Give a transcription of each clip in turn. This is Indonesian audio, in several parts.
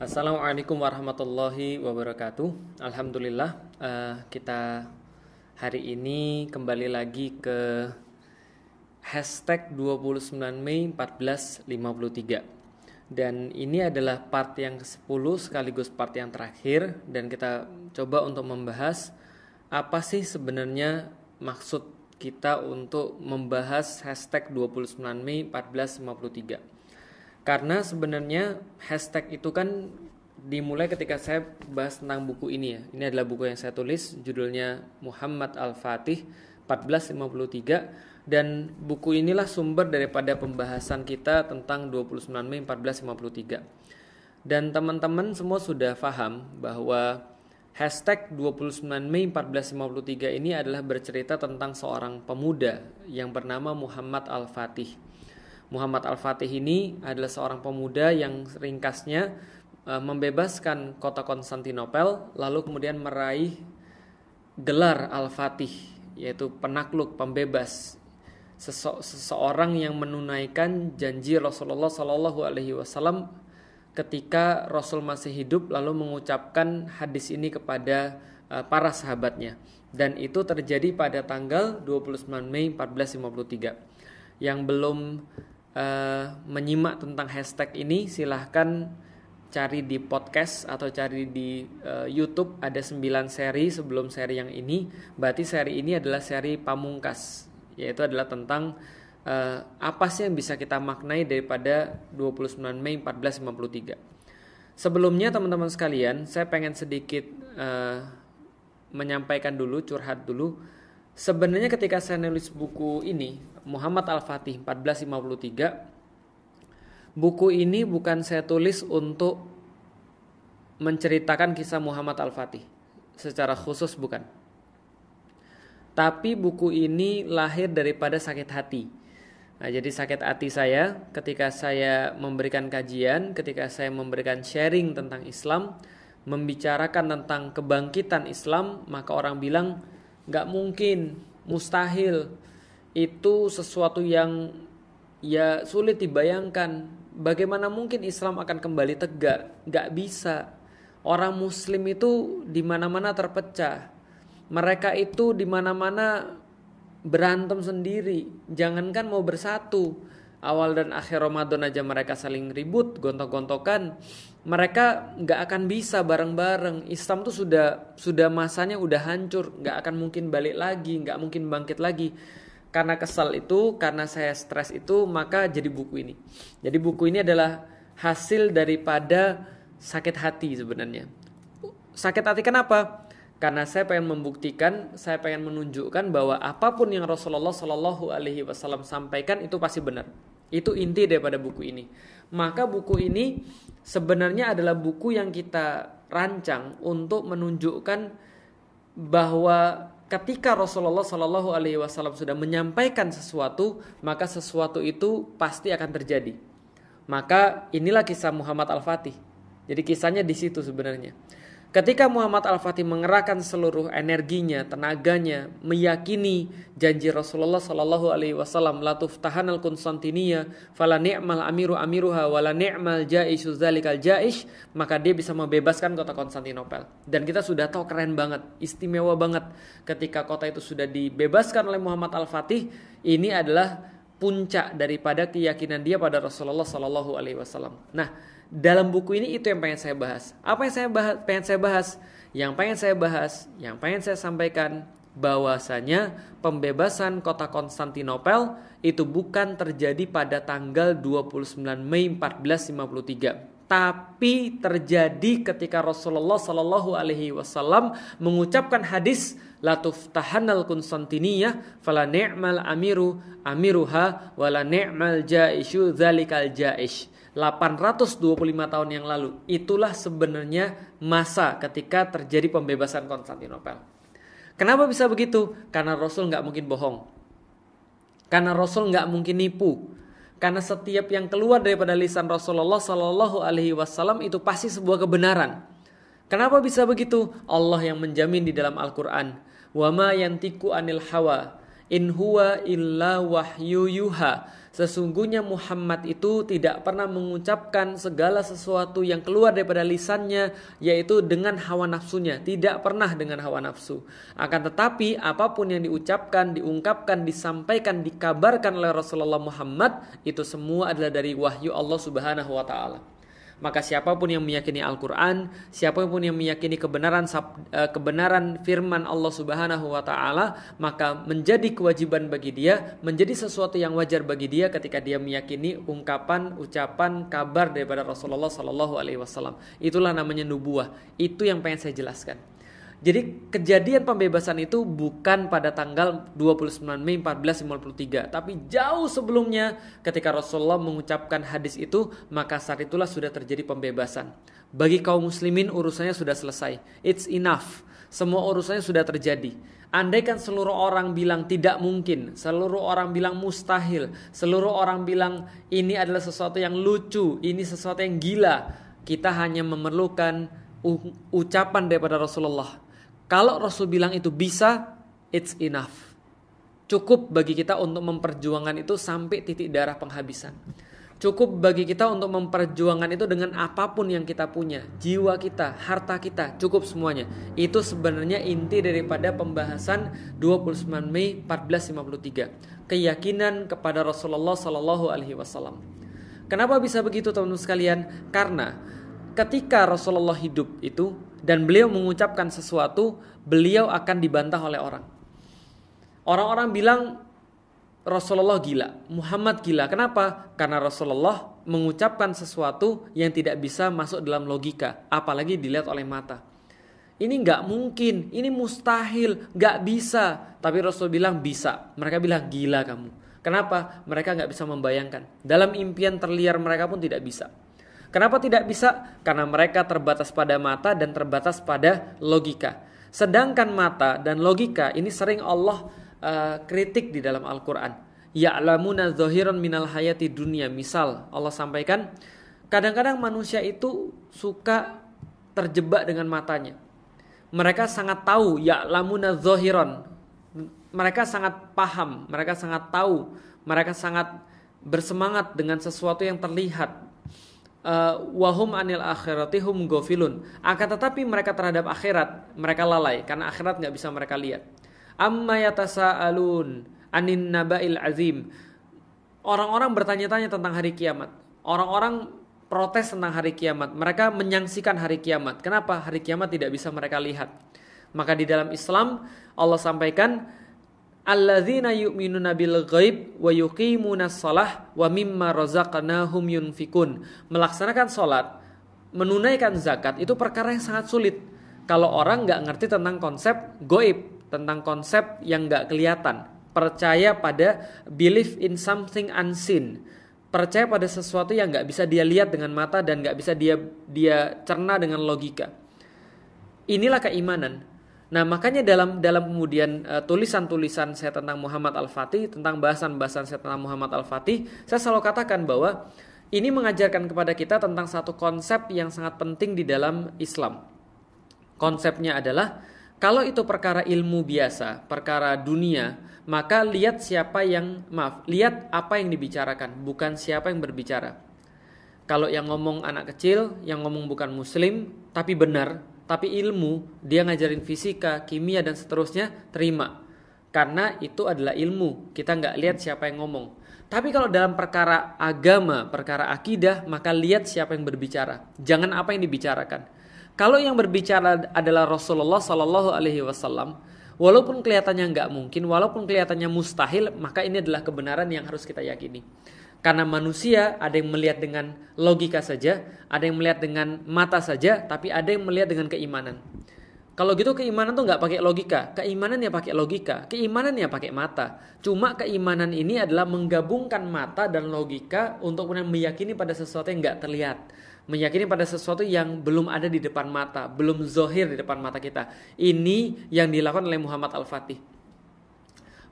Assalamualaikum warahmatullahi wabarakatuh. Alhamdulillah uh, kita hari ini kembali lagi ke hashtag 29 Mei 1453 dan ini adalah part yang ke-10 sekaligus part yang terakhir. Dan kita coba untuk membahas apa sih sebenarnya maksud kita untuk membahas hashtag 29 Mei 1453 karena sebenarnya hashtag itu kan dimulai ketika saya bahas tentang buku ini ya. Ini adalah buku yang saya tulis, judulnya Muhammad Al-Fatih 1453 dan buku inilah sumber daripada pembahasan kita tentang 29 Mei 1453. Dan teman-teman semua sudah paham bahwa hashtag 29 Mei 1453 ini adalah bercerita tentang seorang pemuda yang bernama Muhammad Al-Fatih Muhammad Al-Fatih ini adalah seorang pemuda yang ringkasnya e, membebaskan kota Konstantinopel lalu kemudian meraih gelar Al-Fatih yaitu penakluk pembebas Sese seseorang yang menunaikan janji Rasulullah Shallallahu Alaihi Wasallam ketika Rasul masih hidup lalu mengucapkan hadis ini kepada uh, para sahabatnya. Dan itu terjadi pada tanggal 29 Mei 1453 yang belum uh, menyimak tentang hashtag ini silahkan cari di podcast atau cari di uh, YouTube. Ada 9 seri sebelum seri yang ini. Berarti seri ini adalah seri pamungkas yaitu adalah tentang uh, apa sih yang bisa kita maknai daripada 29 Mei 1453 sebelumnya teman-teman sekalian saya pengen sedikit uh, menyampaikan dulu curhat dulu sebenarnya ketika saya nulis buku ini Muhammad Al-Fatih 1453 buku ini bukan saya tulis untuk menceritakan kisah Muhammad Al-Fatih. Secara khusus bukan. Tapi buku ini lahir daripada sakit hati. Nah, jadi sakit hati saya ketika saya memberikan kajian, ketika saya memberikan sharing tentang Islam, membicarakan tentang kebangkitan Islam, maka orang bilang nggak mungkin, mustahil, itu sesuatu yang ya sulit dibayangkan. Bagaimana mungkin Islam akan kembali tegak? Gak bisa. Orang Muslim itu di mana-mana terpecah. Mereka itu di mana-mana berantem sendiri. Jangankan mau bersatu. Awal dan akhir Ramadan aja mereka saling ribut, gontok-gontokan. Mereka nggak akan bisa bareng-bareng. Islam tuh sudah sudah masanya udah hancur, nggak akan mungkin balik lagi, nggak mungkin bangkit lagi karena kesal itu, karena saya stres itu, maka jadi buku ini. Jadi buku ini adalah hasil daripada sakit hati sebenarnya. Sakit hati kenapa? Karena saya pengen membuktikan, saya pengen menunjukkan bahwa apa pun yang Rasulullah Shallallahu Alaihi Wasallam sampaikan itu pasti benar. Itu inti daripada buku ini. Maka buku ini sebenarnya adalah buku yang kita rancang untuk menunjukkan bahwa ketika Rasulullah Shallallahu Alaihi Wasallam sudah menyampaikan sesuatu, maka sesuatu itu pasti akan terjadi. Maka inilah kisah Muhammad Al-Fatih. Jadi kisahnya di situ sebenarnya. Ketika Muhammad Al-Fatih mengerahkan seluruh energinya, tenaganya, meyakini janji Rasulullah Sallallahu Alaihi Wasallam, latuf tahan al Konstantinia, fala ni'mal amiru amiruha, wala ni'mal jaishu zalikal jaish, maka dia bisa membebaskan kota Konstantinopel. Dan kita sudah tahu keren banget, istimewa banget ketika kota itu sudah dibebaskan oleh Muhammad Al-Fatih, ini adalah puncak daripada keyakinan dia pada Rasulullah Sallallahu Alaihi Wasallam. Nah, dalam buku ini itu yang pengen saya bahas. Apa yang saya bahas? Pengen saya bahas. Yang pengen saya bahas, yang pengen saya sampaikan bahwasanya pembebasan kota Konstantinopel itu bukan terjadi pada tanggal 29 Mei 1453 tapi terjadi ketika Rasulullah Shallallahu Alaihi Wasallam mengucapkan hadis latuf tahanal Konstantiniyah fala ni'mal amiru amiruha wala ni'mal jaishu zalikal jaish 825 tahun yang lalu. Itulah sebenarnya masa ketika terjadi pembebasan Konstantinopel. Kenapa bisa begitu? Karena Rasul nggak mungkin bohong. Karena Rasul nggak mungkin nipu. Karena setiap yang keluar daripada lisan Rasulullah Shallallahu Alaihi Wasallam itu pasti sebuah kebenaran. Kenapa bisa begitu? Allah yang menjamin di dalam Al-Quran. Wama yantiku anil hawa In huwa illa wahyu yuha. Sesungguhnya Muhammad itu tidak pernah mengucapkan segala sesuatu yang keluar daripada lisannya yaitu dengan hawa nafsunya, tidak pernah dengan hawa nafsu. Akan tetapi apa pun yang diucapkan, diungkapkan, disampaikan, dikabarkan oleh Rasulullah Muhammad itu semua adalah dari wahyu Allah Subhanahu wa taala. Maka siapa pun yang meyakini Al-Qur'an, siapa pun yang meyakini kebenaran eh, kebenaran firman Allah Subhanahu wa taala, maka menjadi kewajiban bagi dia, menjadi sesuatu yang wajar bagi dia ketika dia meyakini ungkapan, ucapan, kabar daripada Rasulullah sallallahu alaihi wasallam. Itulah namanya nubuah. Itu yang pengen saya jelaskan. Jadi kejadian pembebasan itu bukan pada tanggal 29 Mei 1453, tapi jauh sebelumnya ketika Rasulullah mengucapkan hadis itu, maka saat itulah sudah terjadi pembebasan. Bagi kaum muslimin urusannya sudah selesai. It's enough. Semua urusannya sudah terjadi. Andaikan seluruh orang bilang tidak mungkin, seluruh orang bilang mustahil, seluruh orang bilang ini adalah sesuatu yang lucu, ini sesuatu yang gila, kita hanya memerlukan ucapan daripada Rasulullah kalau Rasul bilang itu bisa, it's enough. Cukup bagi kita untuk memperjuangkan itu sampai titik darah penghabisan. Cukup bagi kita untuk memperjuangkan itu dengan apa pun yang kita punya, jiwa kita, harta kita, cukup semuanya. Itu sebenarnya inti daripada pembahasan 29 Mei 1453. Keyakinan kepada Rasulullah Sallallahu Alaihi Wasallam. Kenapa bisa begitu teman-teman sekalian? Karena ketika Rasulullah hidup itu dan beliau mengucapkan sesuatu, beliau akan dibantah oleh orang. Orang-orang bilang Rasulullah gila, Muhammad gila. Kenapa? Karena Rasulullah mengucapkan sesuatu yang tidak bisa masuk dalam logika, apalagi dilihat oleh mata. Ini nggak mungkin, ini mustahil, nggak bisa. Tapi Rasul bilang bisa. Mereka bilang gila kamu. Kenapa? Mereka nggak bisa membayangkan. Dalam impian terliar mereka pun tidak bisa. Kenapa tidak bisa? Karena mereka terbatas pada mata dan terbatas pada logika. Sedangkan mata dan logika ini sering Allah uh, kritik di dalam Al-Quran. Ya'lamuna zahiran minal hayati dunia. Misal Allah sampaikan, kadang-kadang manusia itu suka terjebak dengan matanya. Mereka sangat tahu ya'lamuna zahiran. Mereka sangat paham, mereka sangat tahu, mereka sangat bersemangat dengan sesuatu yang terlihat, uh, wahum anil akhiratihum gofilun. Akan tetapi mereka terhadap akhirat mereka lalai karena akhirat nggak bisa mereka lihat. Amma yatasaalun anin nabail azim. Orang-orang bertanya-tanya tentang hari kiamat. Orang-orang protes tentang hari kiamat. Mereka menyaksikan hari kiamat. Kenapa hari kiamat tidak bisa mereka lihat? Maka di dalam Islam Allah sampaikan alladzina yu'minuna bil ghaib wa yuqimuna shalah wa mimma razaqnahum yunfikun. Melaksanakan salat, menunaikan zakat itu perkara yang sangat sulit. Kalau orang nggak ngerti tentang konsep goib, tentang konsep yang nggak kelihatan, percaya pada belief in something unseen, percaya pada sesuatu yang nggak bisa dia lihat dengan mata dan nggak bisa dia dia cerna dengan logika. Inilah keimanan. Nah, makanya dalam dalam kemudian tulisan tulisan-tulisan saya tentang Muhammad Al-Fatih, tentang bahasan-bahasan saya tentang Muhammad Al-Fatih, saya selalu katakan bahwa ini mengajarkan kepada kita tentang satu konsep yang sangat penting di dalam Islam. Konsepnya adalah kalau itu perkara ilmu biasa, perkara dunia, maka lihat siapa yang maaf, lihat apa yang dibicarakan, bukan siapa yang berbicara. Kalau yang ngomong anak kecil, yang ngomong bukan muslim, tapi benar, tapi ilmu dia ngajarin fisika, kimia dan seterusnya terima. Karena itu adalah ilmu. Kita nggak lihat siapa yang ngomong. Tapi kalau dalam perkara agama perkara akidah maka lihat siapa yang berbicara. Jangan apa yang dibicarakan. Kalau yang berbicara adalah Rasulullah Shallallahu Alaihi Wasallam walaupun kelihatannya nggak mungkin walaupun kelihatannya mustahil maka ini adalah kebenaran yang harus kita yakini karena manusia ada yang melihat dengan logika saja, ada yang melihat dengan mata saja, tapi ada yang melihat dengan keimanan. Kalau gitu keimanan tuh nggak pakai logika, keimanan ya pakai logika, keimanan ya pakai mata. Cuma keimanan ini adalah menggabungkan mata dan logika untuk kemudian meyakini pada sesuatu yang nggak terlihat, meyakini pada sesuatu yang belum ada di depan mata, belum zohir di depan mata kita. Ini yang dilakukan oleh Muhammad Al-Fatih.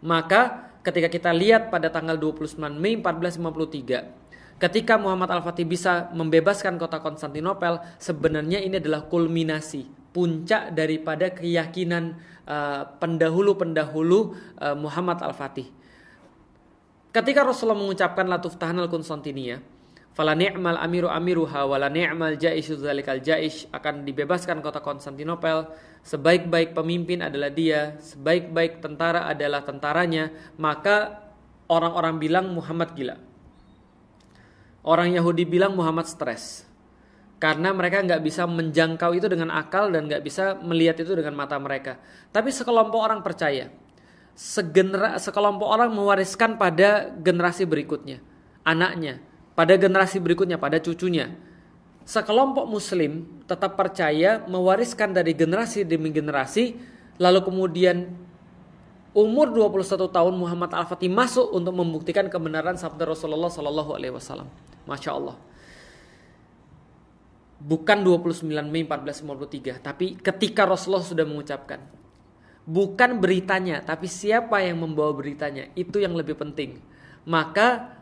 Maka ketika kita lihat pada tanggal 29 Mei 1453 ketika Muhammad Al-Fatih bisa membebaskan kota Konstantinopel sebenarnya ini adalah kulminasi puncak daripada keyakinan uh, pendahulu-pendahulu uh, Muhammad Al-Fatih. Ketika Rasulullah mengucapkan latuf tahanal Konstantinia, fala ni'mal amiru amiruha wala ni'mal jaishu zalikal jaish akan dibebaskan kota Konstantinopel. Sebaik-baik pemimpin adalah dia sebaik-baik tentara adalah tentaranya maka orang-orang bilang Muhammad gila. Orang Yahudi bilang Muhammad stres. Karena mereka nggak bisa menjangkau itu dengan akal dan nggak bisa melihat itu dengan mata mereka. Tapi sekelompok orang percaya, segenera, sekelompok orang mewariskan pada generasi berikutnya, anaknya, pada generasi berikutnya, pada cucunya. Sekelompok Muslim tetap percaya mewariskan dari generasi demi generasi, lalu kemudian umur 21 tahun Muhammad Al-Fatih masuk untuk membuktikan kebenaran sabda Rasulullah Shallallahu Alaihi Wasallam. Masya Allah bukan 29 Mei 1453, tapi ketika Rasulullah sudah mengucapkan. Bukan beritanya, tapi siapa yang membawa beritanya, itu yang lebih penting. Maka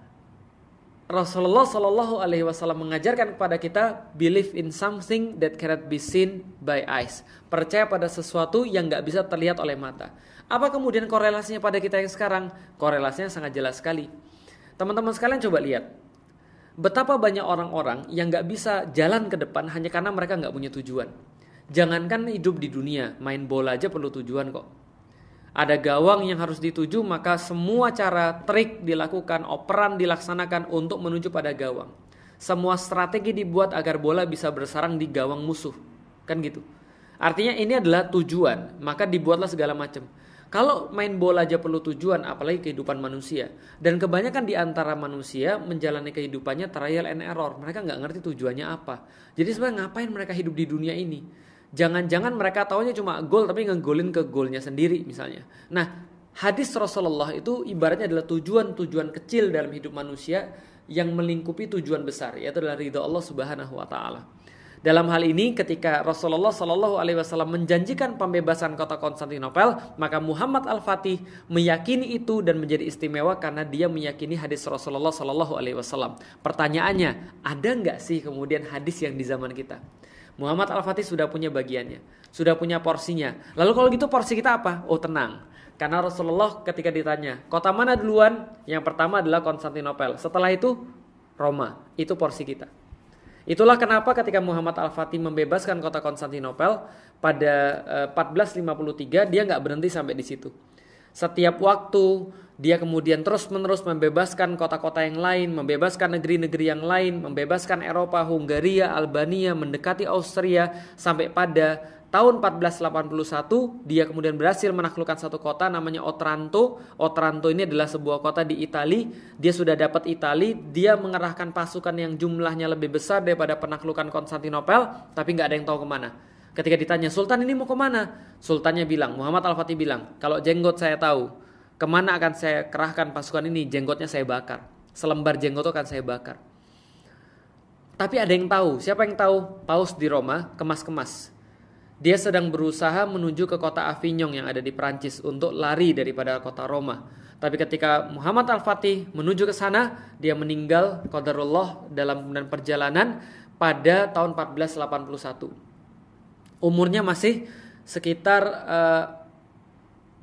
Rasulullah Shallallahu Alaihi Wasallam mengajarkan kepada kita believe in something that cannot be seen by eyes. Percaya pada sesuatu yang nggak bisa terlihat oleh mata. Apa kemudian korelasinya pada kita yang sekarang? Korelasinya sangat jelas sekali. Teman-teman sekalian coba lihat Betapa banyak orang-orang yang gak bisa jalan ke depan hanya karena mereka gak punya tujuan. Jangankan hidup di dunia, main bola aja perlu tujuan kok. Ada gawang yang harus dituju, maka semua cara trik dilakukan, operan dilaksanakan untuk menuju pada gawang. Semua strategi dibuat agar bola bisa bersarang di gawang musuh. Kan gitu. Artinya ini adalah tujuan, maka dibuatlah segala macam. Kalau main bola aja perlu tujuan, apalagi kehidupan manusia. Dan kebanyakan di antara manusia menjalani kehidupannya trial and error. Mereka nggak ngerti tujuannya apa. Jadi sebenarnya ngapain mereka hidup di dunia ini? Jangan-jangan mereka taunya cuma gol tapi ngegolin ke golnya sendiri misalnya. Nah, hadis Rasulullah itu ibaratnya adalah tujuan-tujuan kecil dalam hidup manusia yang melingkupi tujuan besar, yaitu adalah ridho Allah Subhanahu wa taala. Dalam hal ini ketika Rasulullah Shallallahu Alaihi Wasallam menjanjikan pembebasan kota Konstantinopel, maka Muhammad Al Fatih meyakini itu dan menjadi istimewa karena dia meyakini hadis Rasulullah Shallallahu Alaihi Wasallam. Pertanyaannya, ada nggak sih kemudian hadis yang di zaman kita? Muhammad Al Fatih sudah punya bagiannya, sudah punya porsinya. Lalu kalau gitu porsi kita apa? Oh tenang, karena Rasulullah ketika ditanya, kota mana duluan? Yang pertama adalah Konstantinopel. Setelah itu Roma. Itu porsi kita. Itulah kenapa ketika Muhammad Al-Fatih membebaskan kota Konstantinopel pada 1453 eh, dia nggak berhenti sampai di situ. Setiap waktu dia kemudian terus-menerus membebaskan kota-kota yang lain, membebaskan negeri-negeri yang lain, membebaskan Eropa, Hungaria, Albania, mendekati Austria sampai pada tahun 1481 dia kemudian berhasil menaklukkan satu kota namanya Otranto. Otranto ini adalah sebuah kota di Italia. Dia sudah dapat Italia, dia mengerahkan pasukan yang jumlahnya lebih besar daripada penaklukan Konstantinopel, tapi nggak ada yang tahu ke mana. Ketika ditanya Sultan ini mau ke mana, Sultannya bilang Muhammad Al Fatih bilang kalau jenggot saya tahu ke mana akan saya kerahkan pasukan ini, jenggotnya saya bakar. Selembar jenggot akan saya bakar. Tapi ada yang tahu, siapa yang tahu? Paus di Roma kemas-kemas dia sedang berusaha menuju ke kota Avignon yang ada di Prancis untuk lari daripada kota Roma. Tapi ketika Muhammad Al-Fatih menuju ke sana, dia meninggal qadarullah dalam perjalanan pada tahun 1481. Umurnya masih sekitar uh,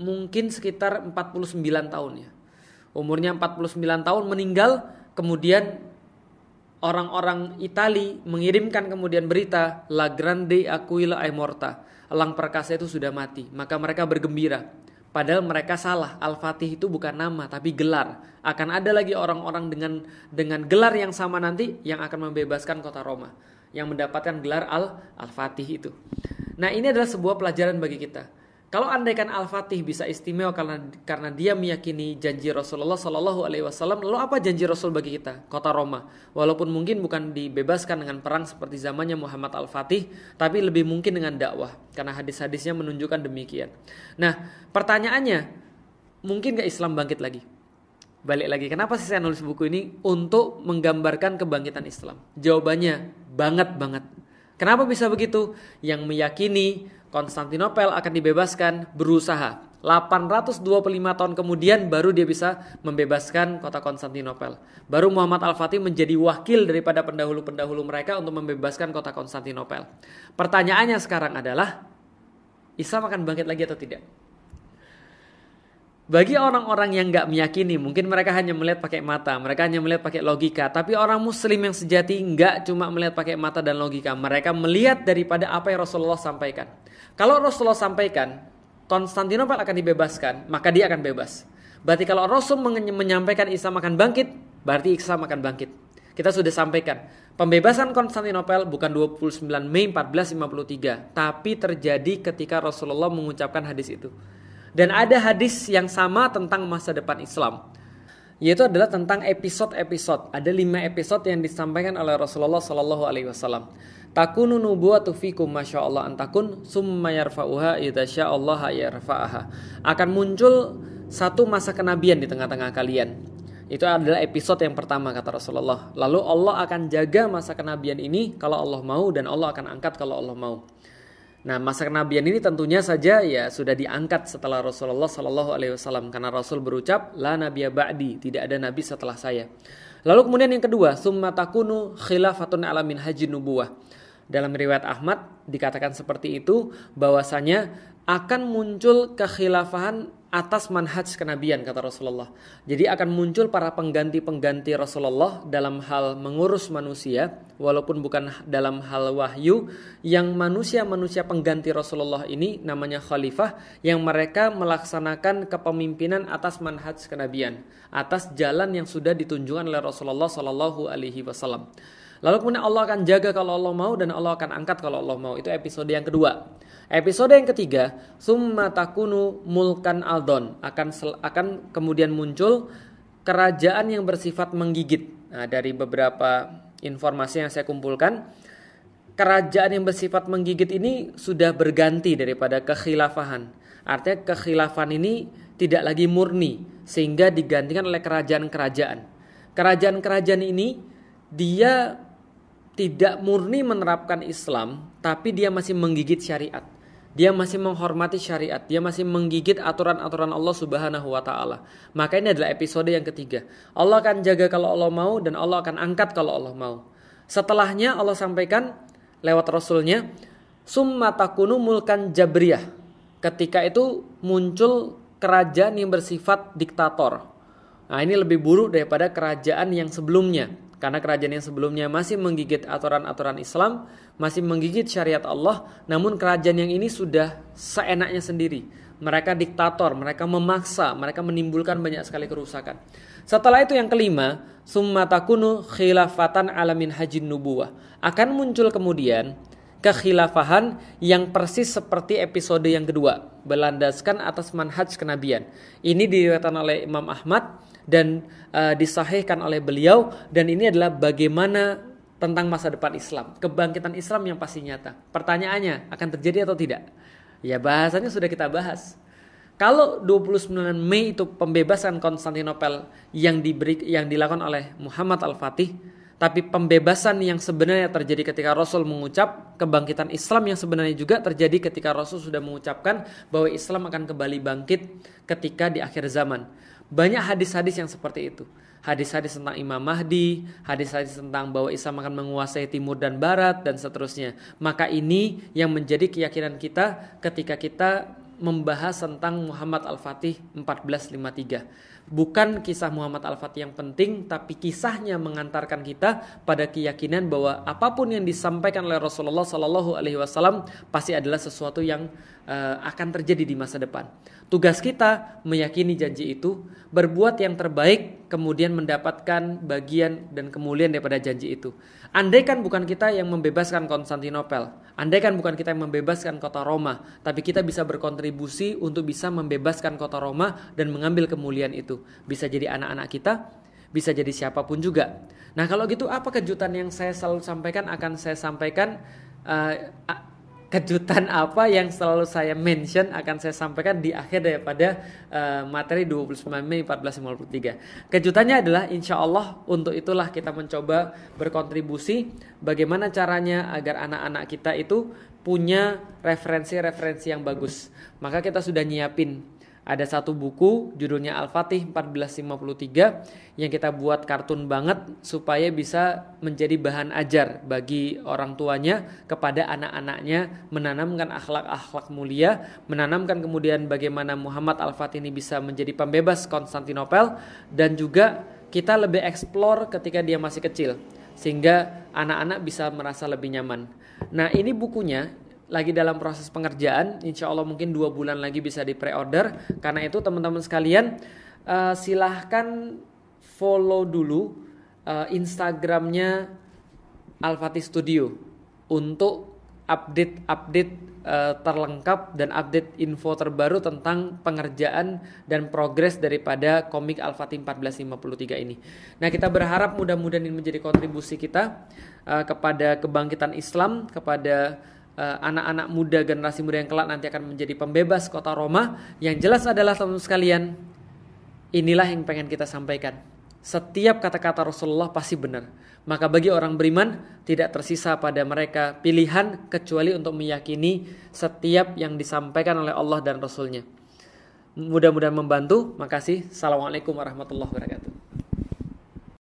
mungkin sekitar 49 tahun ya. Umurnya 49 tahun meninggal, kemudian orang-orang Itali mengirimkan kemudian berita La Grande Aquila è morta. Elang perkasa itu sudah mati. Maka mereka bergembira. Padahal mereka salah. Al-Fatih itu bukan nama tapi gelar. Akan ada lagi orang-orang dengan dengan gelar yang sama nanti yang akan membebaskan kota Roma. Yang mendapatkan gelar Al-Fatih itu. Nah, ini adalah sebuah pelajaran bagi kita kalau andaikan Al-Fatih bisa istimewa karena karena dia meyakini janji Rasulullah Shallallahu Alaihi Wasallam, lalu apa janji Rasul bagi kita? Kota Roma, walaupun mungkin bukan dibebaskan dengan perang seperti zamannya Muhammad Al-Fatih, tapi lebih mungkin dengan dakwah, karena hadis-hadisnya menunjukkan demikian. Nah, pertanyaannya, mungkin gak Islam bangkit lagi? Balik lagi, kenapa sih saya nulis buku ini untuk menggambarkan kebangkitan Islam? Jawabannya banget banget. Kenapa bisa begitu? Yang meyakini Konstantinopel akan dibebaskan berusaha 825 tahun kemudian baru dia bisa membebaskan kota Konstantinopel. Baru Muhammad Al-Fatih menjadi wakil daripada pendahulu-pendahulu mereka untuk membebaskan kota Konstantinopel. Pertanyaannya sekarang adalah, Islam akan bangkit lagi atau tidak? Bagi orang-orang yang nggak meyakini, mungkin mereka hanya melihat pakai mata, mereka hanya melihat pakai logika. Tapi orang Muslim yang sejati nggak cuma melihat pakai mata dan logika, mereka melihat daripada apa yang Rasulullah sampaikan. Kalau Rasulullah sampaikan, Konstantinopel akan dibebaskan, maka dia akan bebas. Berarti kalau Rasul menyampaikan Islam akan bangkit, berarti Islam akan bangkit. Kita sudah sampaikan, pembebasan Konstantinopel bukan 29 Mei 1453, tapi terjadi ketika Rasulullah mengucapkan hadis itu. Dan ada hadis yang sama tentang masa depan Islam yaitu adalah tentang episode-episode. Ada lima episode yang disampaikan oleh Rasulullah Shallallahu Alaihi Wasallam. Takunu nubuwatu fikum masya Allah antakun summa yarfa'uha idza Allah yarfa'aha. Akan muncul satu masa kenabian di tengah-tengah kalian. Itu adalah episode yang pertama kata Rasulullah. Lalu Allah akan jaga masa kenabian ini kalau Allah mau dan Allah akan angkat kalau Allah mau. Nah masa kenabian ini tentunya saja ya sudah diangkat setelah Rasulullah Shallallahu Alaihi Wasallam karena Rasul berucap la nabiya ba'di tidak ada nabi setelah saya. Lalu kemudian yang kedua summa takunu khilafatun alamin haji nubuwah dalam riwayat Ahmad dikatakan seperti itu bahwasanya akan muncul kekhilafahan atas manhaj kenabian kata Rasulullah. Jadi akan muncul para pengganti-pengganti Rasulullah dalam hal mengurus manusia walaupun bukan dalam hal wahyu yang manusia-manusia pengganti Rasulullah ini namanya khalifah yang mereka melaksanakan kepemimpinan atas manhaj kenabian, atas jalan yang sudah ditunjukkan oleh Rasulullah Shallallahu alaihi wasallam. Lalu kemudian Allah akan jaga kalau Allah mau dan Allah akan angkat kalau Allah mau. Itu episode yang kedua. Episode yang ketiga, summa takunu mulkan aldon akan akan kemudian muncul kerajaan yang bersifat menggigit. Nah, dari beberapa informasi yang saya kumpulkan, kerajaan yang bersifat menggigit ini sudah berganti daripada kekhilafahan. Artinya kekhilafan ini tidak lagi murni sehingga digantikan oleh kerajaan-kerajaan. Kerajaan-kerajaan ini dia tidak murni menerapkan Islam, tapi dia masih menggigit syariat. Dia masih menghormati syariat, dia masih menggigit aturan-aturan Allah Subhanahu wa taala. Maka ini adalah episode yang ketiga. Allah akan jaga kalau Allah mau dan Allah akan angkat kalau Allah mau. Setelahnya Allah sampaikan lewat rasulnya, "Summa takunu mulkan jabriyah." Ketika itu muncul kerajaan yang bersifat diktator. Nah, ini lebih buruk daripada kerajaan yang sebelumnya karena kerajaan yang sebelumnya masih menggigit aturan-aturan Islam, masih menggigit syariat Allah, namun kerajaan yang ini sudah seenaknya sendiri. Mereka diktator, mereka memaksa, mereka menimbulkan banyak sekali kerusakan. Setelah itu yang kelima, summa takunu khilafatan alamin hajin nubuwah. Akan muncul kemudian kekhilafahan yang persis seperti episode yang kedua, berlandaskan atas manhaj kenabian. Ini diriwayatkan oleh Imam Ahmad dan uh, disahihkan oleh beliau dan ini adalah bagaimana tentang masa depan Islam, kebangkitan Islam yang pasti nyata. Pertanyaannya, akan terjadi atau tidak? Ya bahasanya sudah kita bahas. Kalau 29 Mei itu pembebasan Konstantinopel yang diberi yang dilakukan oleh Muhammad Al-Fatih, tapi pembebasan yang sebenarnya terjadi ketika Rasul mengucap kebangkitan Islam yang sebenarnya juga terjadi ketika Rasul sudah mengucapkan bahwa Islam akan kembali bangkit ketika di akhir zaman. Banyak hadis-hadis yang seperti itu. Hadis-hadis tentang Imam Mahdi, hadis-hadis tentang bahwa Islam akan menguasai timur dan barat dan seterusnya. Maka ini yang menjadi keyakinan kita ketika kita membahas tentang Muhammad Al-Fatih 1453 bukan kisah Muhammad Al-Fatih yang penting, tapi kisahnya mengantarkan kita pada keyakinan bahwa apa pun yang disampaikan oleh Rasulullah Shallallahu Alaihi Wasallam pasti adalah sesuatu yang uh, akan terjadi di masa depan. Tugas kita meyakini janji itu, berbuat yang terbaik, kemudian mendapatkan bagian dan kemuliaan daripada janji itu. Andaikan bukan kita yang membebaskan Konstantinopel, andaikan bukan kita yang membebaskan kota Roma, tapi kita bisa berkontribusi untuk bisa membebaskan kota Roma dan mengambil kemuliaan itu. Bisa jadi anak-anak kita, bisa jadi siapa pun juga. Nah kalau gitu apa kejutan yang saya selalu sampaikan akan saya sampaikan uh, kejutan apa yang selalu saya mention akan saya sampaikan di akhir daripada uh, materi 29 Mei 1453. Kejutannya adalah insya Allah untuk itulah kita mencoba berkontribusi bagaimana caranya agar anak-anak kita itu punya referensi-referensi yang bagus. Maka kita sudah nyiapin ada satu buku judulnya Al-Fatih 1453 yang kita buat kartun banget supaya bisa menjadi bahan ajar bagi orang tuanya kepada anak-anaknya menanamkan akhlak-akhlak mulia, menanamkan kemudian bagaimana Muhammad Al-Fatih ini bisa menjadi pembebas Konstantinopel dan juga kita lebih eksplor ketika dia masih kecil sehingga anak-anak bisa merasa lebih nyaman. Nah ini bukunya lagi dalam proses pengerjaan. Insya Allah mungkin dua bulan lagi bisa di pre-order. Karena itu teman-teman sekalian uh, silahkan follow dulu uh, Instagramnya Alfati Studio untuk update-update uh, terlengkap dan update info terbaru tentang pengerjaan dan progres daripada komik Al-Fatih 1453 ini. Nah, kita berharap mudah-mudahan ini menjadi kontribusi kita uh, kepada kebangkitan Islam, kepada Eh, anak-anak uh, muda generasi muda yang kelak nanti akan menjadi pembebas kota Roma. Yang jelas adalah teman-teman sekalian inilah yang pengen kita sampaikan. Setiap kata-kata Rasulullah pasti benar. Maka bagi orang beriman tidak tersisa pada mereka pilihan kecuali untuk meyakini setiap yang disampaikan oleh Allah dan Rasulnya. Mudah-mudahan membantu. Makasih. Assalamualaikum warahmatullahi wabarakatuh